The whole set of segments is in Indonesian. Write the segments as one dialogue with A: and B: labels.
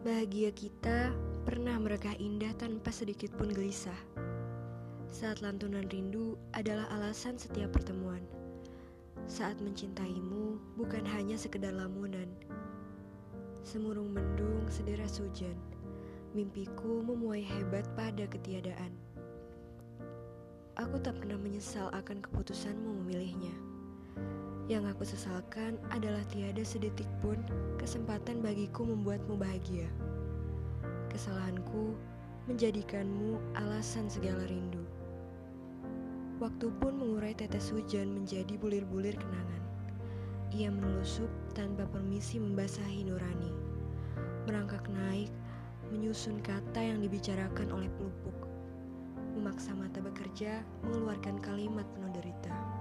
A: Bahagia kita pernah merekah indah tanpa sedikit pun gelisah. Saat lantunan rindu adalah alasan setiap pertemuan. Saat mencintaimu bukan hanya sekedar lamunan. Semurung mendung sederas hujan. Mimpiku memuai hebat pada ketiadaan. Aku tak pernah menyesal akan keputusanmu memilihnya. Yang aku sesalkan adalah tiada sedetik pun kesempatan bagiku membuatmu bahagia. Kesalahanku menjadikanmu alasan segala rindu. Waktu pun mengurai tetes hujan menjadi bulir-bulir kenangan. Ia menelusup tanpa permisi membasahi nurani. Merangkak naik, menyusun kata yang dibicarakan oleh pelupuk. Memaksa mata bekerja, mengeluarkan kalimat penuh derita.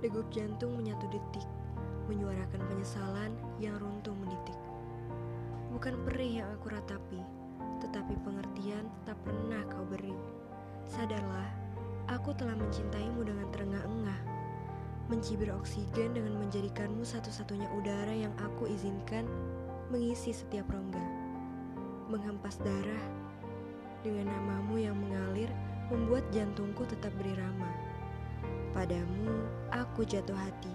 A: Degup jantung menyatu detik, menyuarakan penyesalan yang runtuh menitik. Bukan perih yang aku ratapi, tetapi pengertian tak pernah kau beri. Sadarlah, aku telah mencintaimu dengan terengah-engah, mencibir oksigen dengan menjadikanmu satu-satunya udara yang aku izinkan mengisi setiap rongga. Menghempas darah dengan namamu yang mengalir membuat jantungku tetap berirama. Padamu, aku jatuh hati.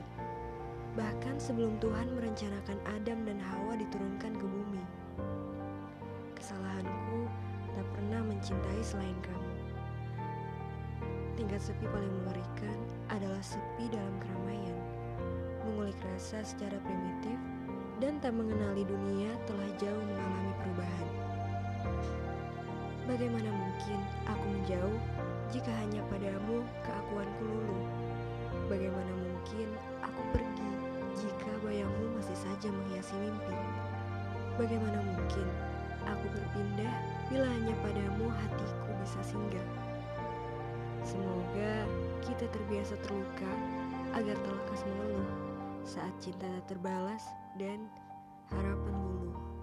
A: Bahkan sebelum Tuhan merencanakan Adam dan Hawa diturunkan ke bumi. Kesalahanku tak pernah mencintai selain kamu. Tingkat sepi paling mengerikan adalah sepi dalam keramaian. Mengulik rasa secara primitif dan tak mengenali dunia telah jauh mengalami perubahan. Bagaimana mungkin aku menjauh jika hanya padamu keakuanku masih saja menghiasi mimpi? Bagaimana mungkin aku berpindah bila hanya padamu hatiku bisa singgah? Semoga kita terbiasa terluka agar terlekas mengeluh saat cinta tak terbalas dan harapan luluh.